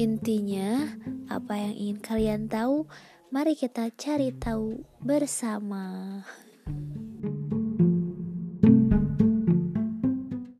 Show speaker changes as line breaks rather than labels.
Intinya, apa yang ingin kalian tahu, mari kita cari tahu bersama.